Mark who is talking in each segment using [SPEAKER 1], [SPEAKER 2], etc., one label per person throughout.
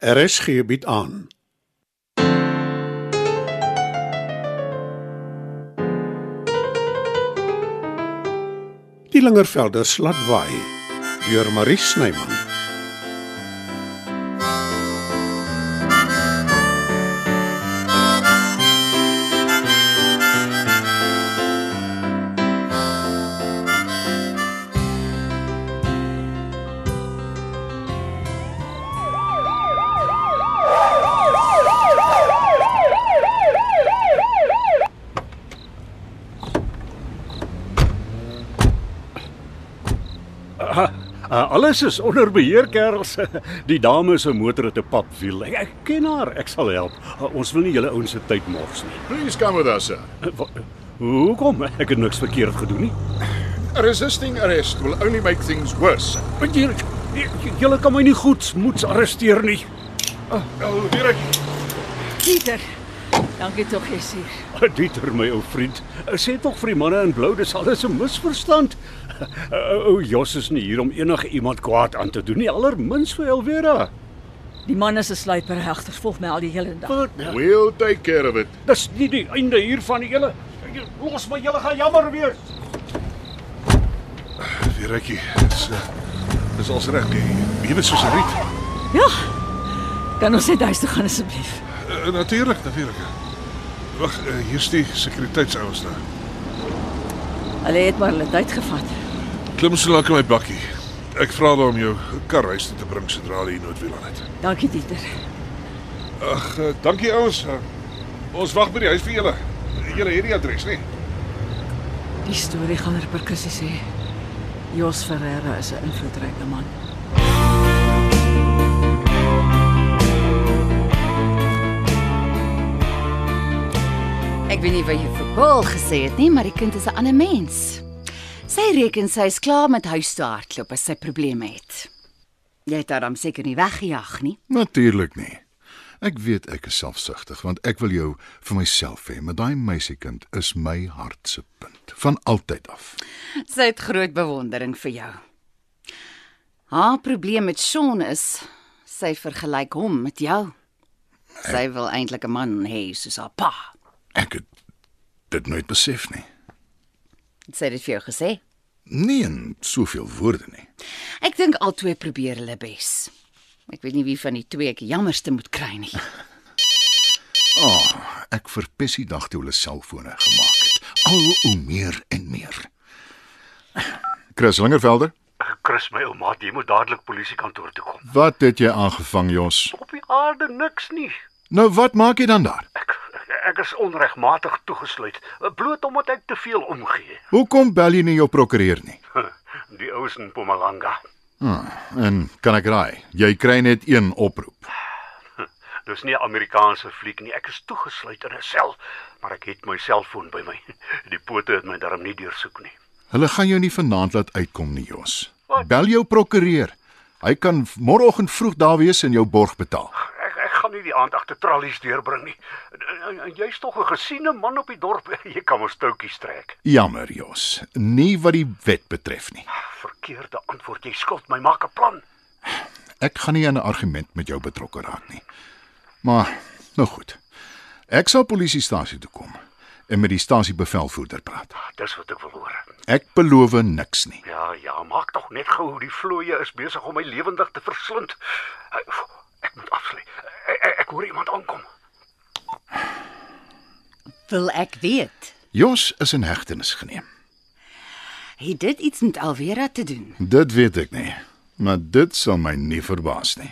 [SPEAKER 1] RSG bied aan. Die Lingervelder slatwaai deur Marie Snyman.
[SPEAKER 2] Alles is onder beheer, kerels. Die dame se motor het 'n papwiel. Ek, ek ken haar. Ek sal help. Uh, ons wil nie julle ouens se tyd mors nie.
[SPEAKER 3] Please come with us, sir.
[SPEAKER 2] Uh, wa- Hoekom? Ek het niks verkeerd gedoen nie.
[SPEAKER 3] Resisting arrest will only make things worse.
[SPEAKER 2] Want jy jy- julle kan my nie goed moets arresteer nie.
[SPEAKER 3] Wel, weer ek.
[SPEAKER 4] Pieter. Dankie tog jy's hier.
[SPEAKER 2] Dieter, my ou vriend, sê tog vir die manne in blou, dis alles 'n misverstand. Ou Jos is nie hier om enige iemand kwaad aan te doen nie, allermins vir Elvera.
[SPEAKER 4] Die man is 'n sluiper regter, volg my al die hele dag.
[SPEAKER 2] Wat?
[SPEAKER 3] We'll take care of it.
[SPEAKER 2] Dis nie die einde hier van die hele Los my, julle gaan jammer wees.
[SPEAKER 3] Weer ekkie. Dis uh, dis als reg. Die bewe soos 'n riet.
[SPEAKER 4] Ja. Kan ons net huis toe gaan asseblief?
[SPEAKER 3] Uh, natuurlik, natuurlik. Wag, uh, hier's die sekuriteitsouens daar.
[SPEAKER 4] Hulle het maar hulle tyd gevat.
[SPEAKER 3] Klim so lank in my bakkie. Ek vra hulle om jou kar huis toe te bring sodra hier noodwiel aan het.
[SPEAKER 4] Dankie Pieter.
[SPEAKER 3] Ag, uh, dankie ouens. Uh, ons wag by die huis vir julle. Julle het die adres, nee?
[SPEAKER 4] Die storie gaan reperkusies hê. Jos Ferreira is 'n invloedryke man.
[SPEAKER 5] Ek weet nie wat jy vir Paul gesê het nie, maar die kind is 'n ander mens. Sy reken sy is klaar met huis toe hardloop as sy probleme het. Jy het haar dan seker nie weggejaag nie.
[SPEAKER 6] Natuurlik nie. Ek weet ek is selfsugtig want ek wil jou vir myself hê, maar daai meisiekind is my hart se punt van altyd af.
[SPEAKER 5] Sy het groot bewondering vir jou. Haar probleem met Sean is sy vergelyk hom met jou. Sy wil eintlik 'n man hê soos haar pa.
[SPEAKER 6] Ek het dit nooit besef nie.
[SPEAKER 5] Het Sy dit vir jou gesê.
[SPEAKER 6] Nie in soveel woorde nie.
[SPEAKER 5] Ek dink albei probeer hulle bes. Ek weet nie wie van die twee ek jammerste moet kry nie.
[SPEAKER 6] Ek verpes die dag toe hulle selfone gemaak het. Al hoe meer en meer. Chris Lingervelder,
[SPEAKER 2] Chris my ou maat, jy moet dadelik polisiekantoor toe kom.
[SPEAKER 6] wat het jy aangevang, Jos?
[SPEAKER 2] Op die aarde niks nie.
[SPEAKER 6] Nou wat maak jy dan daar?
[SPEAKER 2] Ek ek is onregmatig toegesluit, bloot omdat ek te veel omgee.
[SPEAKER 6] Hoekom bel jy nie jou prokureur nie?
[SPEAKER 2] Die ouens in Mpumalanga.
[SPEAKER 6] En kan ek raai, jy kry net een oproep.
[SPEAKER 2] Dis nie 'n Amerikaanse fliek nie. Ek is toegesluit in 'n sel, maar ek het my selfoon by my. Die pote het my darm nie deursoek nie.
[SPEAKER 6] Hulle gaan jou nie vanaand laat uitkom nie, Jos.
[SPEAKER 2] Wat?
[SPEAKER 6] Bel jou prokureur. Hy kan môreoggend vroeg daar wees en jou borg betaal.
[SPEAKER 2] Gaan nie die aand agter tralies deurbring nie. Jy's tog 'n gesiene man op die dorp. Jy kan mos toukies trek.
[SPEAKER 6] Jammer, Jos. Nie wat die wet betref nie.
[SPEAKER 2] Verkeerde antwoord. Jy skuld my maak 'n plan.
[SPEAKER 6] Ek gaan nie in 'n argument met jou betrokke raak nie. Maar nou goed. Ek sal polisiestasie toe kom en met die stasiebevelvoerder praat.
[SPEAKER 2] Dis wat ek wil hoor.
[SPEAKER 6] Ek beloof niks nie.
[SPEAKER 2] Ja, ja, maak tog net gou. Die vloeie is besig om my lewendig te verslind. Ek, moet afsluit. Ek, ek, ek hoor iemand aankom.
[SPEAKER 5] Wil ek weet,
[SPEAKER 6] Jos is in hegtenis geneem.
[SPEAKER 5] het dit iets met Alvera te doen?
[SPEAKER 6] Dit weet ek nie, maar dit sal my nie verbaas nie.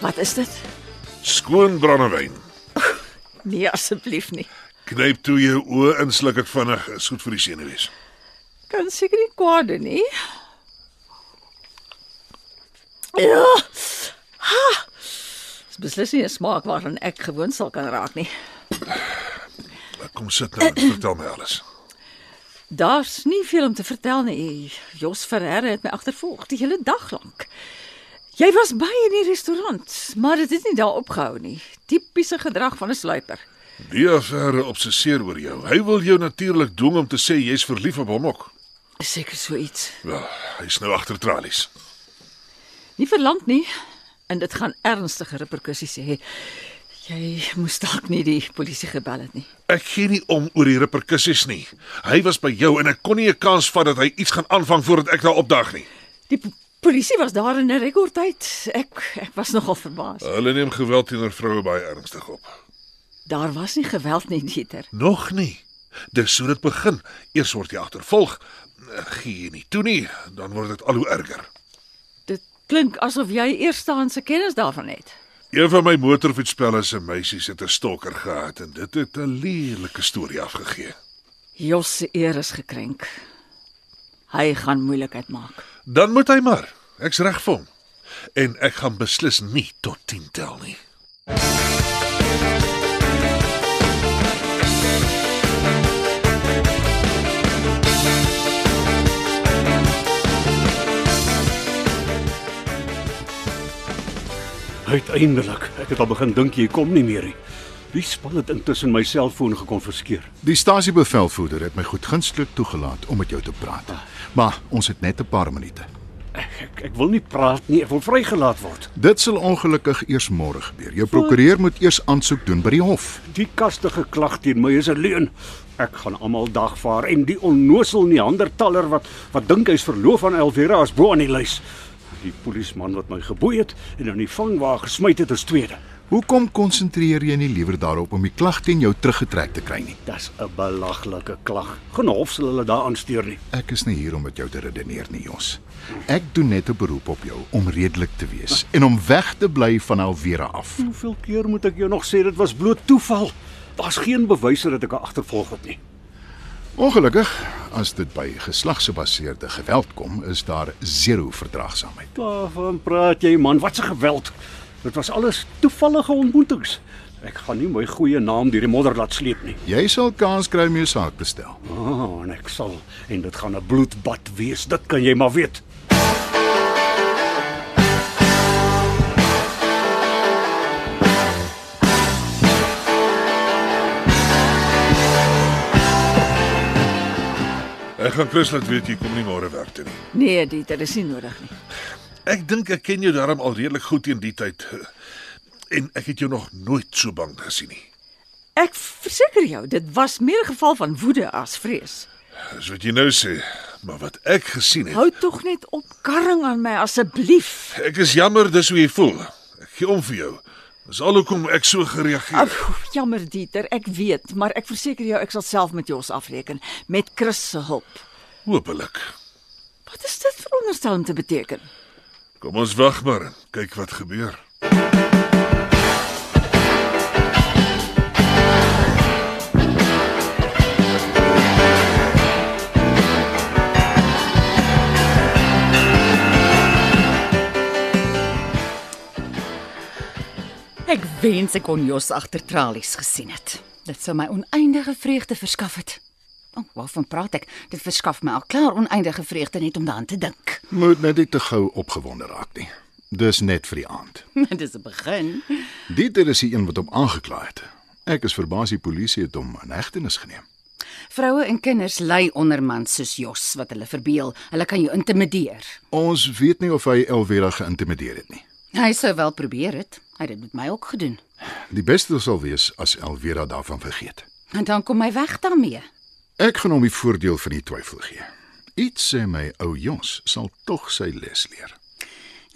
[SPEAKER 4] Wat is dit?
[SPEAKER 3] skoon brandewyn.
[SPEAKER 4] Nee asseblief nie.
[SPEAKER 3] Knyp toe jou oë en sluk dit vinnig, is goed vir die senuwees.
[SPEAKER 4] Kan seker nie kwaad doen nie. Ja. Ha. Dis beslis nie 'n smaak waaraan ek gewoond sal kan raak nie.
[SPEAKER 3] Kom sit nou, en vertel my alles.
[SPEAKER 4] Daar's nie veel om te vertel nie. Jos Ferreira het my agtervolg die hele dag lank. Jy was by in die restaurant, maar dit het nie daar opgehou nie. Tipiese gedrag van 'n sluiper.
[SPEAKER 3] Die affære obsesseer oor jou. Hy wil jou natuurlik dwing om te sê jy's verlief op hom ook.
[SPEAKER 4] Seker so iets.
[SPEAKER 3] Wel, hy's nou agter tralies.
[SPEAKER 4] Nie verlang nie en dit gaan ernstige reperkusies hê. Jy moes dalk nie die polisie gebel het nie.
[SPEAKER 3] Ek gee nie om oor die reperkusies nie. Hy was by jou en ek kon nie 'n kans vat dat hy iets gaan aanvang voordat ek daar opdag nie.
[SPEAKER 4] Die polisie was daar in 'n rekordtyd. Ek ek was nogal verbaas.
[SPEAKER 3] Hulle neem geweld teenoor vroue baie ernstig op.
[SPEAKER 4] Daar was nie geweld nie, Dieter.
[SPEAKER 3] Nog nie. Dis so dit begin. Eers word jy agtervolg. Gee jy nie toe nie, dan word dit al hoe erger.
[SPEAKER 4] Dit klink asof jy eerstehandse kennis daarvan het.
[SPEAKER 3] Een van my motorfietsspelle se meisies het 'n stalker gehad en dit het 'n lelike storie afgegee.
[SPEAKER 4] Jos se eer is gekrenk. Hy gaan moeilikheid maak.
[SPEAKER 3] Dan moet hy maar. Ek's reg vir hom. En ek gaan beslis nie tot 10 tel nie.
[SPEAKER 2] Uiteindelik. Ek het al begin dink jy kom nie meer nie. Die span het intussen my selfoon gekonfiskeer.
[SPEAKER 6] Die stasiebevelvoerder het my goed gunstelik toegelaat om met jou te praat. Maar ons het net 'n paar minute.
[SPEAKER 2] Ek, ek ek wil nie praat nie, ek wil vrygelaat word.
[SPEAKER 6] Dit sal ongelukkig eers môre gebeur. Jou prokureur moet eers aansoek doen by die hof.
[SPEAKER 2] Die kastige klag teen my is 'n leuen. Ek gaan almal dagvaar en die onnosel neandertaller wat wat dink hy's verloof aan Elvira as bo aan die lys. Die polisieman wat my geboei het en in die vangwa gesmy het is tweede.
[SPEAKER 6] Hoekom konsentreer jy nie liewer daarop om die klag teen jou teruggetrek te kry nie?
[SPEAKER 2] Dis 'n belaglike klag. Geen hof sal hulle daaraan steur nie.
[SPEAKER 6] Ek is nie hier om met jou te redeneer nie, Jos. Ek doen net 'n beroep op jou om redelik te wees en om weg te bly van Alvera af.
[SPEAKER 2] Hoeveel keer moet ek jou nog sê dit was bloot toeval? Daar's geen bewyse dat ek haar agtervolg het nie.
[SPEAKER 6] Ongelukkig, as dit by geslagsgebaseerde geweld kom, is daar zero verdraagsaamheid.
[SPEAKER 2] Waarvan praat jy man? Wat 'n geweld. Dit was alles toevallige ontmoetings. Ek gaan nie my goeie naam deur die modder laat sleep nie.
[SPEAKER 6] Jy sal kans kry om jou saak te stel.
[SPEAKER 2] Ah, oh, en ek sal en dit gaan 'n bloedbad wees. Dit kan jy maar weet.
[SPEAKER 3] Ek gaan Chris laat weet jy kom nie môre werk toe nie.
[SPEAKER 4] Nee, Dieter, dis nie nodig nie.
[SPEAKER 3] Ek dink ek ken jou darm al redelik goed teen die tyd. En ek het jou nog nooit so bang gesien nie.
[SPEAKER 4] Ek verseker jou, dit was meer 'n geval van woede as vrees.
[SPEAKER 3] Dis wat jy nou sê, maar wat ek gesien het.
[SPEAKER 4] Hou tog net op karring aan my asseblief.
[SPEAKER 3] Ek is jammer dis hoe jy voel. Ek gee om vir jou. Dis al hoekom ek so gereageer.
[SPEAKER 4] Ag, jammer Dieter, ek weet, maar ek verseker jou ek sal self met Jos afreken met Chris se hulp.
[SPEAKER 3] Hoopelik.
[SPEAKER 4] Wat is dit veronderstel om te beteken?
[SPEAKER 3] Kom ons wag maar en kyk wat gebeur.
[SPEAKER 5] Ek wens ek kon Jos agter tralies gesien het. Dit sou my oneindige vreugde verskaf het. O, oh, waarvan praat ek? Dit verskaf my al klaar oneindige vreugde net om daaraan te dink.
[SPEAKER 6] Moet net nie te gou opgewonde raak nie. Dis net vir die aand.
[SPEAKER 5] Dit is 'n begin.
[SPEAKER 6] Dieter is die een wat hom aangekla het. Ek is verbaas die polisie het hom in hegtenis geneem.
[SPEAKER 5] Vroue en kinders ly onder mans soos Jos wat hulle verbeel. Hulle kan jou intimideer.
[SPEAKER 6] Ons weet nie of hy Elvera geïntimideer het nie.
[SPEAKER 5] Hy sou wel probeer het. Hy het dit met my ook gedoen.
[SPEAKER 6] Die beste sal wees as Elvera daarvan vergeet.
[SPEAKER 5] En dan kom hy weg daarmee.
[SPEAKER 6] Ek gaan hom die voordeel van die twyfel gee. Iets sê my ou Jos sal tog sy les leer.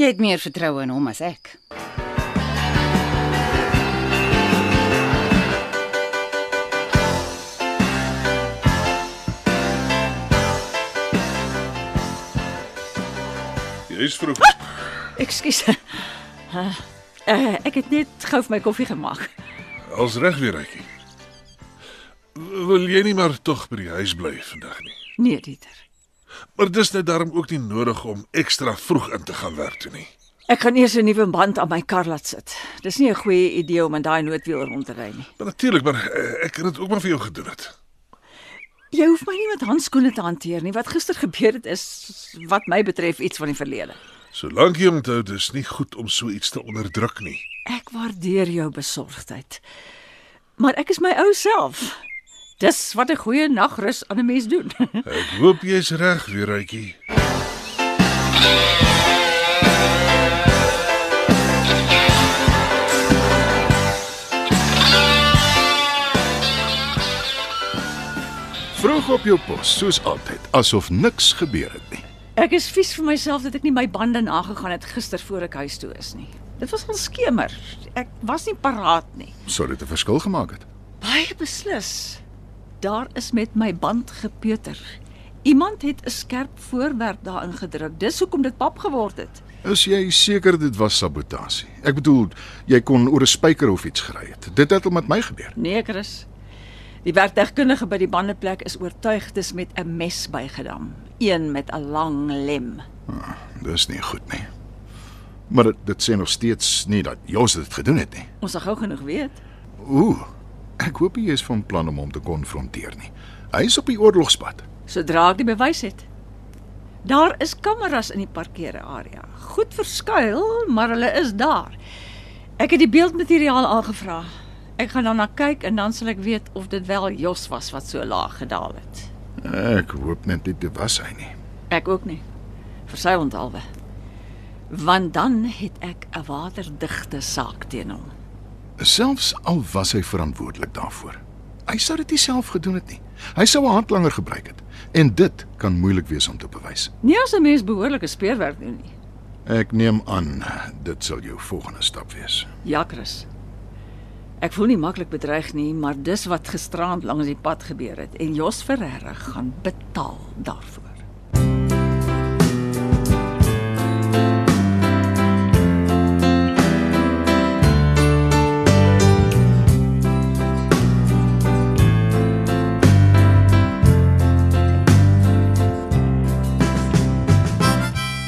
[SPEAKER 5] Jy het meer vertroue in hom as ek.
[SPEAKER 3] Jy's vroeg.
[SPEAKER 4] Ekskuus. Uh, uh, ek het net gou vir my koffie gemaak.
[SPEAKER 3] Als reg weer rykie. Wil jy nie maar tog by die huis bly vandag nie?
[SPEAKER 4] Nee, Dieter.
[SPEAKER 3] Maar dis nou daarom ook nie nodig om ekstra vroeg in te gaan werk toe nie.
[SPEAKER 4] Ek gaan eers 'n nuwe band aan my kar laat sit. Dis nie 'n goeie idee om in daai noodwiel rond te ry nie.
[SPEAKER 3] Maar natuurlik, maar eh, ek het dit ook maar vir jou gedoen het.
[SPEAKER 4] Jy hoef my nie met handskoene te hanteer nie. Wat gister gebeur het is wat my betref iets van die verlede.
[SPEAKER 3] Solank jy onthou dis nie goed om so iets te onderdruk nie.
[SPEAKER 4] Ek waardeer jou besorgdheid. Maar ek is my ou self. Dis wat 'n goeie nagrus aan 'n mens doen.
[SPEAKER 3] Ek hoop jy's reg, Weeruitjie.
[SPEAKER 6] Vroeg op jou pos, soos altyd, asof niks gebeur het nie.
[SPEAKER 4] Ek is vies vir myself dat ek nie my bande nagegaan het gister voor ek huis toe is nie. Dit was al skemer. Ek was nie paraat nie.
[SPEAKER 6] Sou dit 'n verskil gemaak het?
[SPEAKER 4] Baie beslis. Daar is met my band gepeuter. Iemand het 'n skerp voorwerp daarin gedruk. Dis hoekom dit pap geword het.
[SPEAKER 6] Is jy seker dit was sabotasie? Ek bedoel, jy kon oor 'n spyker of iets gery het. Dit het al met my gebeur.
[SPEAKER 4] Nee, Chris. Die werktegkundige by die bandeplek is oortuig dis met 'n mes bygedam, een met 'n lang lem.
[SPEAKER 6] Dis nie goed nie. Maar dit, dit sê nog steeds nie dat Jos dit gedoen het nie.
[SPEAKER 4] Ons sal gou genoeg weet.
[SPEAKER 6] Ooh. Ek hoop hy is van plan om hom te konfronteer nie. Hy is op die oorlogspad.
[SPEAKER 4] sodra ek die bewys het. Daar is kameras in die parkeerarea. Goed verskuil, maar hulle is daar. Ek het die beeldmateriaal aangevra. Ek gaan daarna kyk en dan sal ek weet of dit wel Jos was wat so laag gedaal het.
[SPEAKER 6] Ek hoop net dit was hy nie.
[SPEAKER 4] Ek ook nie. Vir sy ontalwe. Want dan het ek 'n waterdigte saak teen hom.
[SPEAKER 6] Selfs al was hy verantwoordelik daarvoor. Hy sou dit nie self gedoen het nie. Hy sou 'n handlanger gebruik het en dit kan moeilik wees om te bewys.
[SPEAKER 4] Nie as 'n mens behoorlike speurwerk doen nie.
[SPEAKER 6] Ek neem aan dit sal jou volgende stap wees.
[SPEAKER 4] Ja, Chris. Ek voel nie maklik bedreig nie, maar dis wat gisterand langs die pad gebeur het en Jos Ferreira gaan betaal daarvoor.